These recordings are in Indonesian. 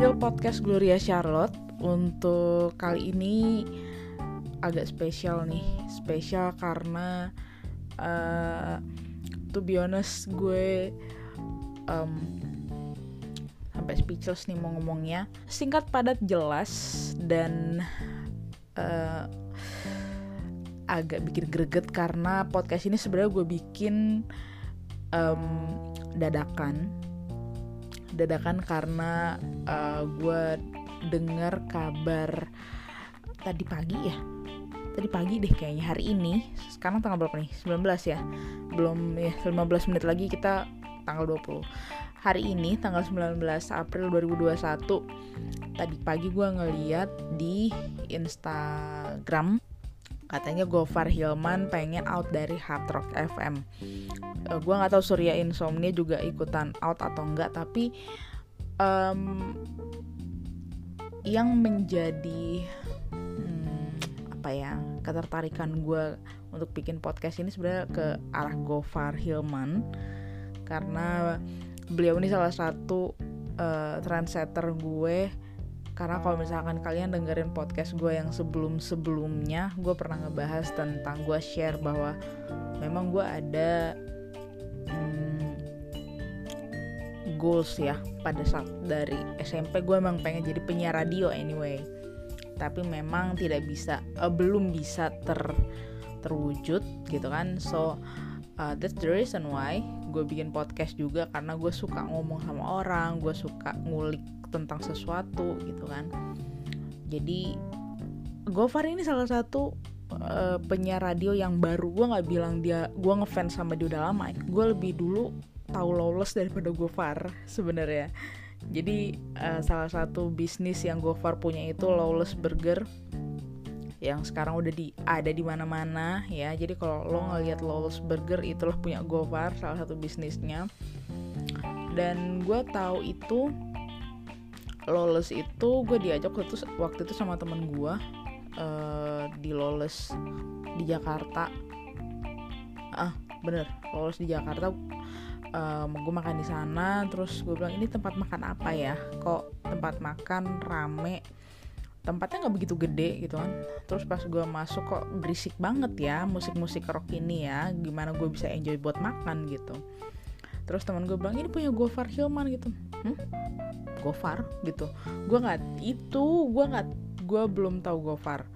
Real Podcast Gloria Charlotte Untuk kali ini agak spesial nih. Spesial karena uh, To be honest gue um, Sampai speechless nih mau ngomongnya. Singkat padat jelas Dan uh, agak bikin greget karena podcast ini sebenarnya gue bikin um, dadakan dadakan karena uh, gue dengar kabar tadi pagi ya? Tadi pagi deh kayaknya hari ini. Sekarang tanggal berapa nih? 19 ya? Belum ya 15 menit lagi kita tanggal 20 hari ini tanggal 19 April 2021 tadi pagi gue ngeliat di Instagram katanya Gofar Hilman pengen out dari Hard Rock FM. Uh, eh, gue nggak tahu Surya Insomnia juga ikutan out atau enggak, tapi um, yang menjadi hmm, apa ya ketertarikan gue untuk bikin podcast ini sebenarnya ke arah Gofar Hilman karena beliau ini salah satu uh, trendsetter gue karena kalau misalkan kalian dengerin podcast gue yang sebelum-sebelumnya gue pernah ngebahas tentang gue share bahwa memang gue ada hmm, goals ya pada saat dari SMP gue emang pengen jadi penyiar radio anyway. Tapi memang tidak bisa uh, belum bisa ter terwujud gitu kan. So uh, that's the reason why gue bikin podcast juga. Karena gue suka ngomong sama orang gue suka ngulik tentang sesuatu gitu kan. Jadi Gofar ini salah satu uh, penyiar radio yang baru. Gue nggak bilang dia gue ngefans sama dia udah lama. Gue lebih dulu tahu lawless daripada Gofar sebenarnya. Jadi uh, salah satu bisnis yang Gofar punya itu lawless burger yang sekarang udah di ada di mana-mana ya. Jadi kalau lo ngeliat lawless burger itulah punya Gofar salah satu bisnisnya. Dan gue tahu itu Loles itu gue diajak waktu itu, waktu itu sama temen gue uh, di Loles di Jakarta. Ah bener Loles di Jakarta. Um, gue makan di sana terus gue bilang ini tempat makan apa ya? Kok tempat makan rame? Tempatnya nggak begitu gede gitu kan. Terus pas gue masuk kok berisik banget ya musik-musik rock ini ya? Gimana gue bisa enjoy buat makan? gitu terus teman gue bilang ini punya Gofar Hilman gitu. Hmm? Gofar? Gitu. Gue nggak itu gue nggak gue belum tahu Gofar.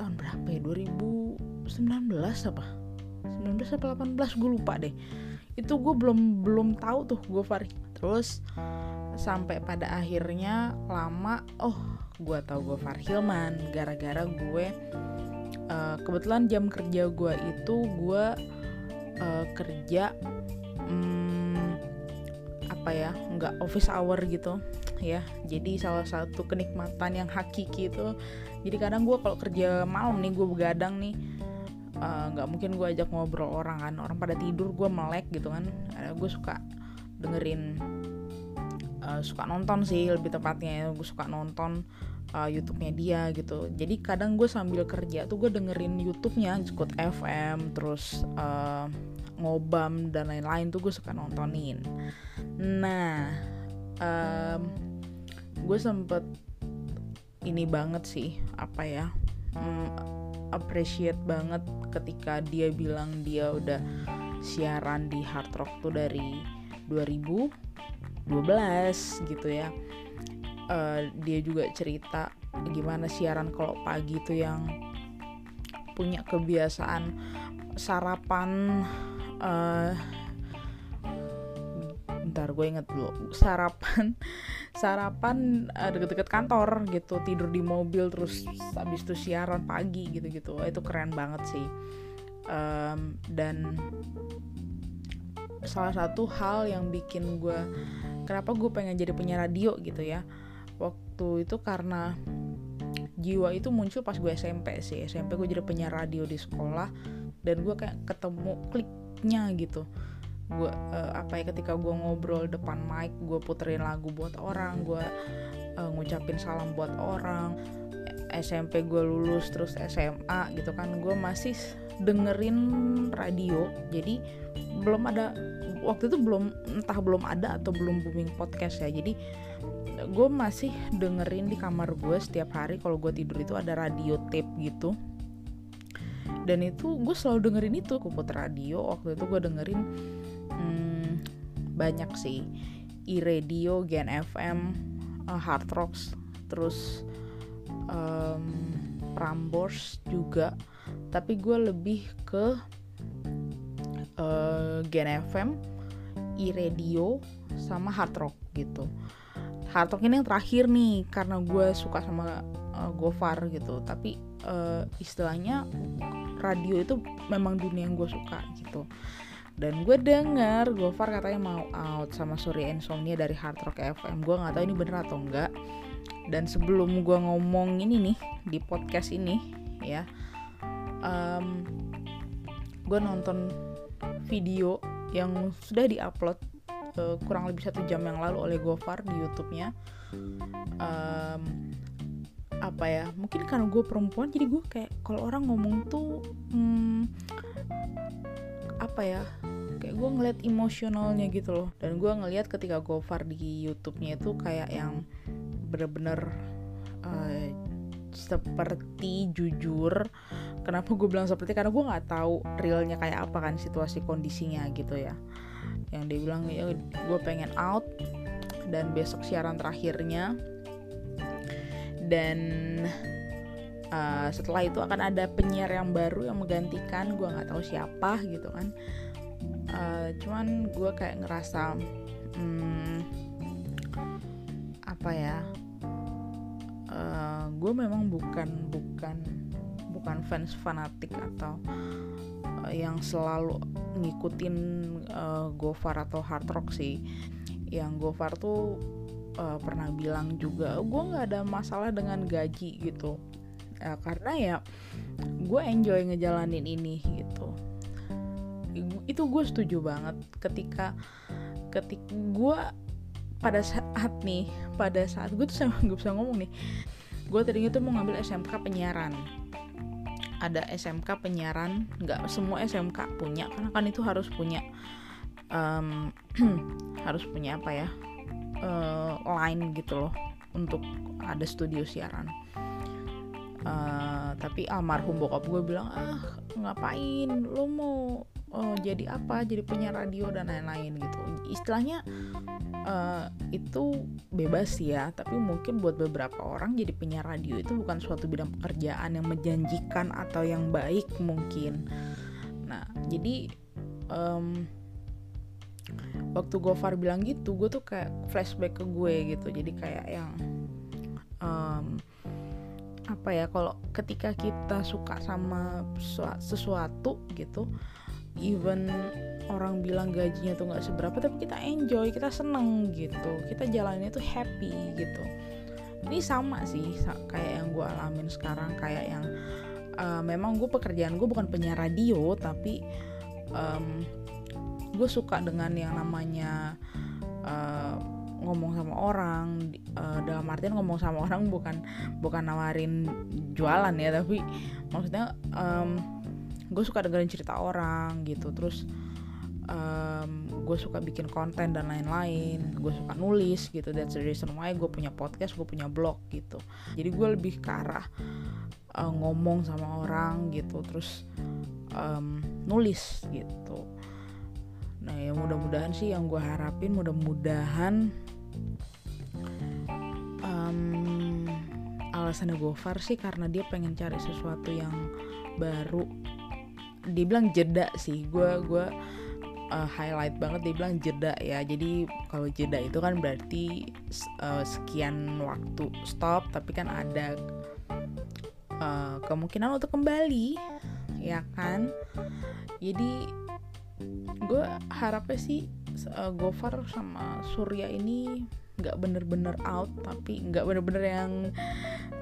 Tahun berapa ya? 2019 apa? 19 apa 18 gue lupa deh. Itu gue belum belum tahu tuh Gofar. Terus sampai pada akhirnya lama oh gue tahu Gofar Hilman. Gara-gara gue uh, kebetulan jam kerja gue itu gue uh, kerja um, apa ya nggak office hour gitu. Ya jadi salah satu kenikmatan yang hakiki itu jadi kadang gue kalau kerja malam nih gue begadang nih eh, nggak uh, mungkin gue ajak ngobrol orang kan orang pada tidur gue melek gitu kan. Gue suka dengerin uh, suka nonton sih lebih tepatnya ya gue suka nonton uh, YouTube-nya dia gitu. Jadi kadang gue sambil kerja tuh gue dengerin YouTube-nya Good FM terus uh, ngobam dan lain-lain tuh gue suka nontonin. Nah um, gue sempet ini banget sih apa ya um, appreciate banget ketika dia bilang dia udah siaran di Hard Rock tuh dari 2012 gitu ya. Uh, dia juga cerita gimana siaran kalau pagi tuh yang punya kebiasaan sarapan uh, bentar gue inget dulu. Sarapan sarapan uh, deket-deket kantor gitu. Tidur di mobil terus habis itu siaran pagi gitu-gitu. Itu keren banget sih. Um, dan salah satu hal yang bikin gue kenapa gue pengen jadi penyiar radio gitu ya. Waktu itu karena jiwa itu muncul pas gue SMP sih. SMP gue jadi penyiar radio di sekolah dan gue kayak ketemu klik moodnya gitu. Gue uh, apa ya ketika gue ngobrol depan mic gue puterin lagu buat orang gue uh, ngucapin salam buat orang. SMP gue lulus terus SMA gitu kan. Gue masih dengerin radio jadi belum ada waktu itu belum entah belum ada atau belum booming podcast ya. Jadi gue masih dengerin di kamar gue setiap hari kalau gue tidur itu ada radio tape gitu. Dan itu gue selalu dengerin itu gue putar radio. Waktu itu gue dengerin hmm, banyak sih. E-radio, Gen FM, uh, Hard Rocks, terus um, Prambors juga. Tapi gue lebih ke uh, Gen FM, e-radio sama Hard Rock gitu. Hard rock ini yang terakhir nih karena gue suka sama uh, Gofar gitu. Tapi uh, istilahnya radio itu memang dunia yang gue suka gitu. Dan gue denger Gofar katanya mau out sama Surya Insomnia dari Hard Rock FM gue nggak tahu ini bener atau enggak. Dan sebelum gue ngomong ini nih di podcast ini ya um, gue nonton video yang sudah diupload uh, kurang lebih satu jam yang lalu oleh Gofar di YouTube-nya. Um, apa ya mungkin karena gue perempuan jadi gue kayak kalau orang ngomong tuh hmm, apa ya kayak gue ngeliat emosionalnya gitu loh. Dan gue ngeliat ketika Gofar di YouTube-nya itu kayak yang bener-bener uh, seperti jujur kenapa gue bilang seperti karena gue nggak tahu realnya kayak apa kan situasi kondisinya gitu ya. Yang dia bilang ya gue pengen out dan besok siaran terakhirnya. Dan uh, setelah itu akan ada penyiar yang baru yang menggantikan gue nggak tahu siapa gitu kan. Uh, cuman gue kayak ngerasa hmm, apa ya? Uh, eh, gue memang bukan bukan bukan fans fanatik atau uh, yang selalu ngikutin uh, Gofar atau Hard Rock sih. Yang Gofar tuh uh, pernah bilang juga gue nggak ada masalah dengan gaji gitu. Ya, karena ya gue enjoy ngejalanin ini gitu. Itu gue setuju banget. Ketika ketika gue pada saat nih pada saat gue tuh saya nggak bisa ngomong nih. Gue tadinya tuh mau ngambil SMK penyiaran ada SMK penyiaran nggak semua SMK punya karena kan itu harus punya um, harus punya apa ya uh, line gitu loh untuk ada studio siaran. Uh, tapi almarhum bokap gue bilang ah ngapain? Lo mau uh, jadi apa jadi penyiar radio dan lain-lain gitu. Istilahnya uh, itu bebas ya tapi mungkin buat beberapa orang jadi penyiar radio itu bukan suatu bidang pekerjaan yang menjanjikan atau yang baik mungkin. Nah jadi um, waktu Gofar bilang gitu gue tuh kayak flashback ke gue gitu. Jadi kayak yang um, apa ya kalau ketika kita suka sama sesuatu gitu even orang bilang gajinya tuh nggak seberapa tapi kita enjoy kita seneng gitu. Kita jalannya tuh happy gitu. Ini sama sih kayak yang gue alamin sekarang kayak yang uh, memang gue pekerjaan gue bukan penyiar radio tapi um, gue suka dengan yang namanya uh, ngomong sama orang uh, dalam artian ngomong sama orang bukan bukan nawarin jualan ya tapi maksudnya um, gue suka dengerin cerita orang gitu. Terus um, gue suka bikin konten dan lain-lain. Gue suka nulis gitu. That's the reason gue punya podcast gue punya blog gitu. Jadi gue lebih ke arah uh, ngomong sama orang gitu. Terus um, nulis gitu. Nah ya mudah-mudahan sih yang gue harapin mudah-mudahan um, alasannya Gofar sih karena dia pengen cari sesuatu yang baru dia bilang jeda sih. Gue gue uh, highlight banget dia bilang jeda ya. Jadi kalau jeda itu kan berarti uh, sekian waktu stop tapi kan ada uh, kemungkinan untuk kembali ya kan? Jadi gue harapnya sih uh, Gofar sama Surya ini nggak bener-bener out tapi nggak bener-bener yang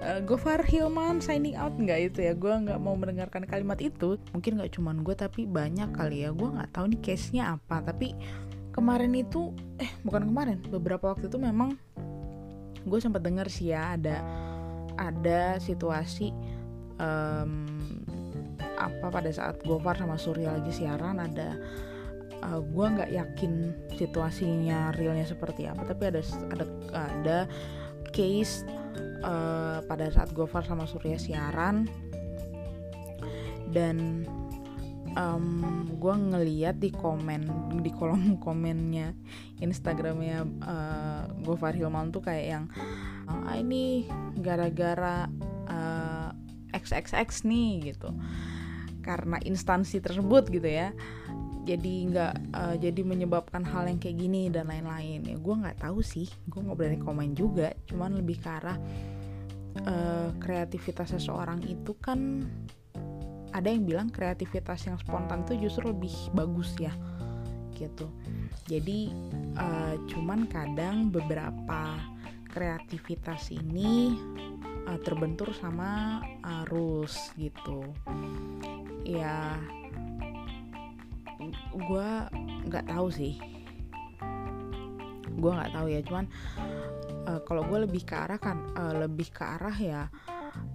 uh, Gofar Hilman signing out nggak itu ya? Gue nggak mau mendengarkan kalimat itu. Mungkin nggak cuman gue tapi banyak kali ya. Gue nggak tahu nih case nya apa. Tapi kemarin itu eh bukan kemarin beberapa waktu itu memang gue sempat dengar sih ya ada ada situasi um, apa pada saat Gofar sama Surya lagi siaran ada uh, gue nggak yakin situasinya realnya seperti apa tapi ada ada ada case uh, pada saat Gofar sama Surya siaran. Dan um, gue ngeliat di komen di kolom komennya Instagramnya uh, Gofar Hilman tuh kayak yang ah, ini gara-gara uh, XXX nih gitu. Karena instansi tersebut gitu ya jadi nggak uh, jadi menyebabkan hal yang kayak gini dan lain-lain. Ya gue nggak tahu sih. Gue nggak berani komen juga. Cuman lebih ke arah uh, kreativitas seseorang itu kan ada yang bilang kreativitas yang spontan itu justru lebih bagus ya gitu. Jadi uh, cuman kadang beberapa kreativitas ini uh, terbentur sama arus gitu. Ya gue nggak tahu sih. Gue nggak tahu ya cuman uh, kalau gue lebih ke arah kan uh, lebih ke arah ya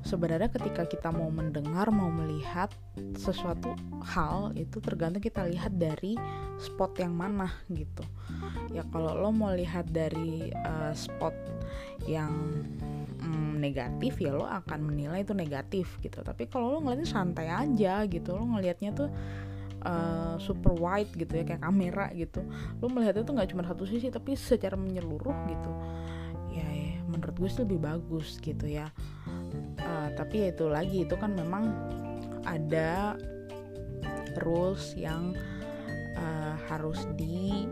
sebenarnya ketika kita mau mendengar mau melihat sesuatu hal itu tergantung kita lihat dari spot yang mana gitu. Ya kalau lo mau lihat dari uh, spot yang mm, negatif ya lo akan menilai itu negatif gitu. Tapi kalau lo ngeliatnya santai aja gitu lo ngelihatnya tuh uh, super wide gitu ya kayak kamera gitu. Lo melihatnya tuh nggak cuma satu sisi tapi secara menyeluruh gitu. Ya, ya menurut gue sih lebih bagus gitu ya. Uh, tapi ya itu lagi itu kan memang ada rules yang uh, harus di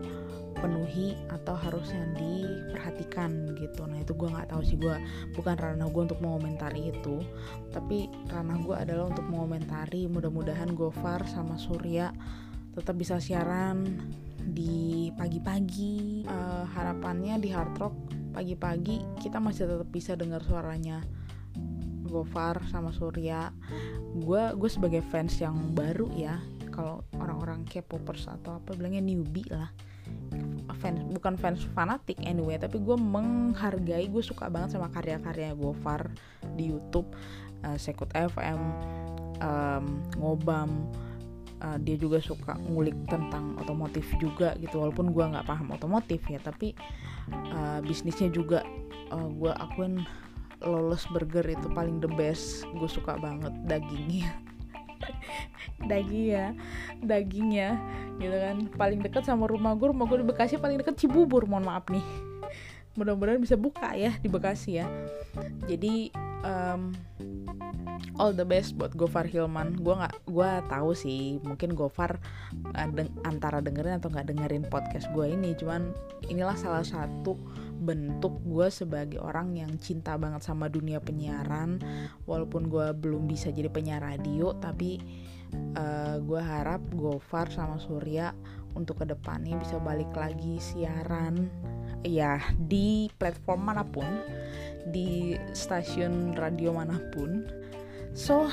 dipenuhi atau harusnya diperhatikan gitu. Nah itu gue nggak tahu sih. Gue bukan ranah gue untuk mengomentari itu tapi ranah gue adalah untuk mengomentari. Mudah-mudahan Gofar sama Surya tetap bisa siaran di pagi-pagi. Uh, harapannya di hard rock pagi-pagi kita masih tetap bisa dengar suaranya Gofar sama Surya. Gue gue sebagai fans yang baru ya kalau orang-orang K-popers atau apa bilangnya newbie lah fans bukan fans fanatik anyway tapi gue menghargai gue suka banget sama karya-karya Gofar di YouTube uh, Sekut FM um, ngobam uh, dia juga suka ngulik tentang otomotif juga gitu walaupun gue nggak paham otomotif ya tapi uh, bisnisnya juga uh, gue akuin Lawless Burger itu paling the best gue suka banget dagingnya daging ya dagingnya gitu kan. Paling dekat sama rumah gue rumah gue di Bekasi paling dekat Cibubur mohon maaf nih. Mudah-mudahan bisa buka ya di Bekasi ya. Jadi um, all the best buat Gofar Hilman. Gue nggak gue tahu sih mungkin Gofar antara dengerin atau nggak dengerin podcast gue ini. Cuman inilah salah satu bentuk gue sebagai orang yang cinta banget sama dunia penyiaran. Walaupun gue belum bisa jadi penyiar radio tapi uh, eh, gue harap Gofar sama Surya untuk ke depannya bisa balik lagi siaran. Ya di platform mana pun di stasiun radio mana pun. So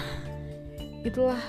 itulah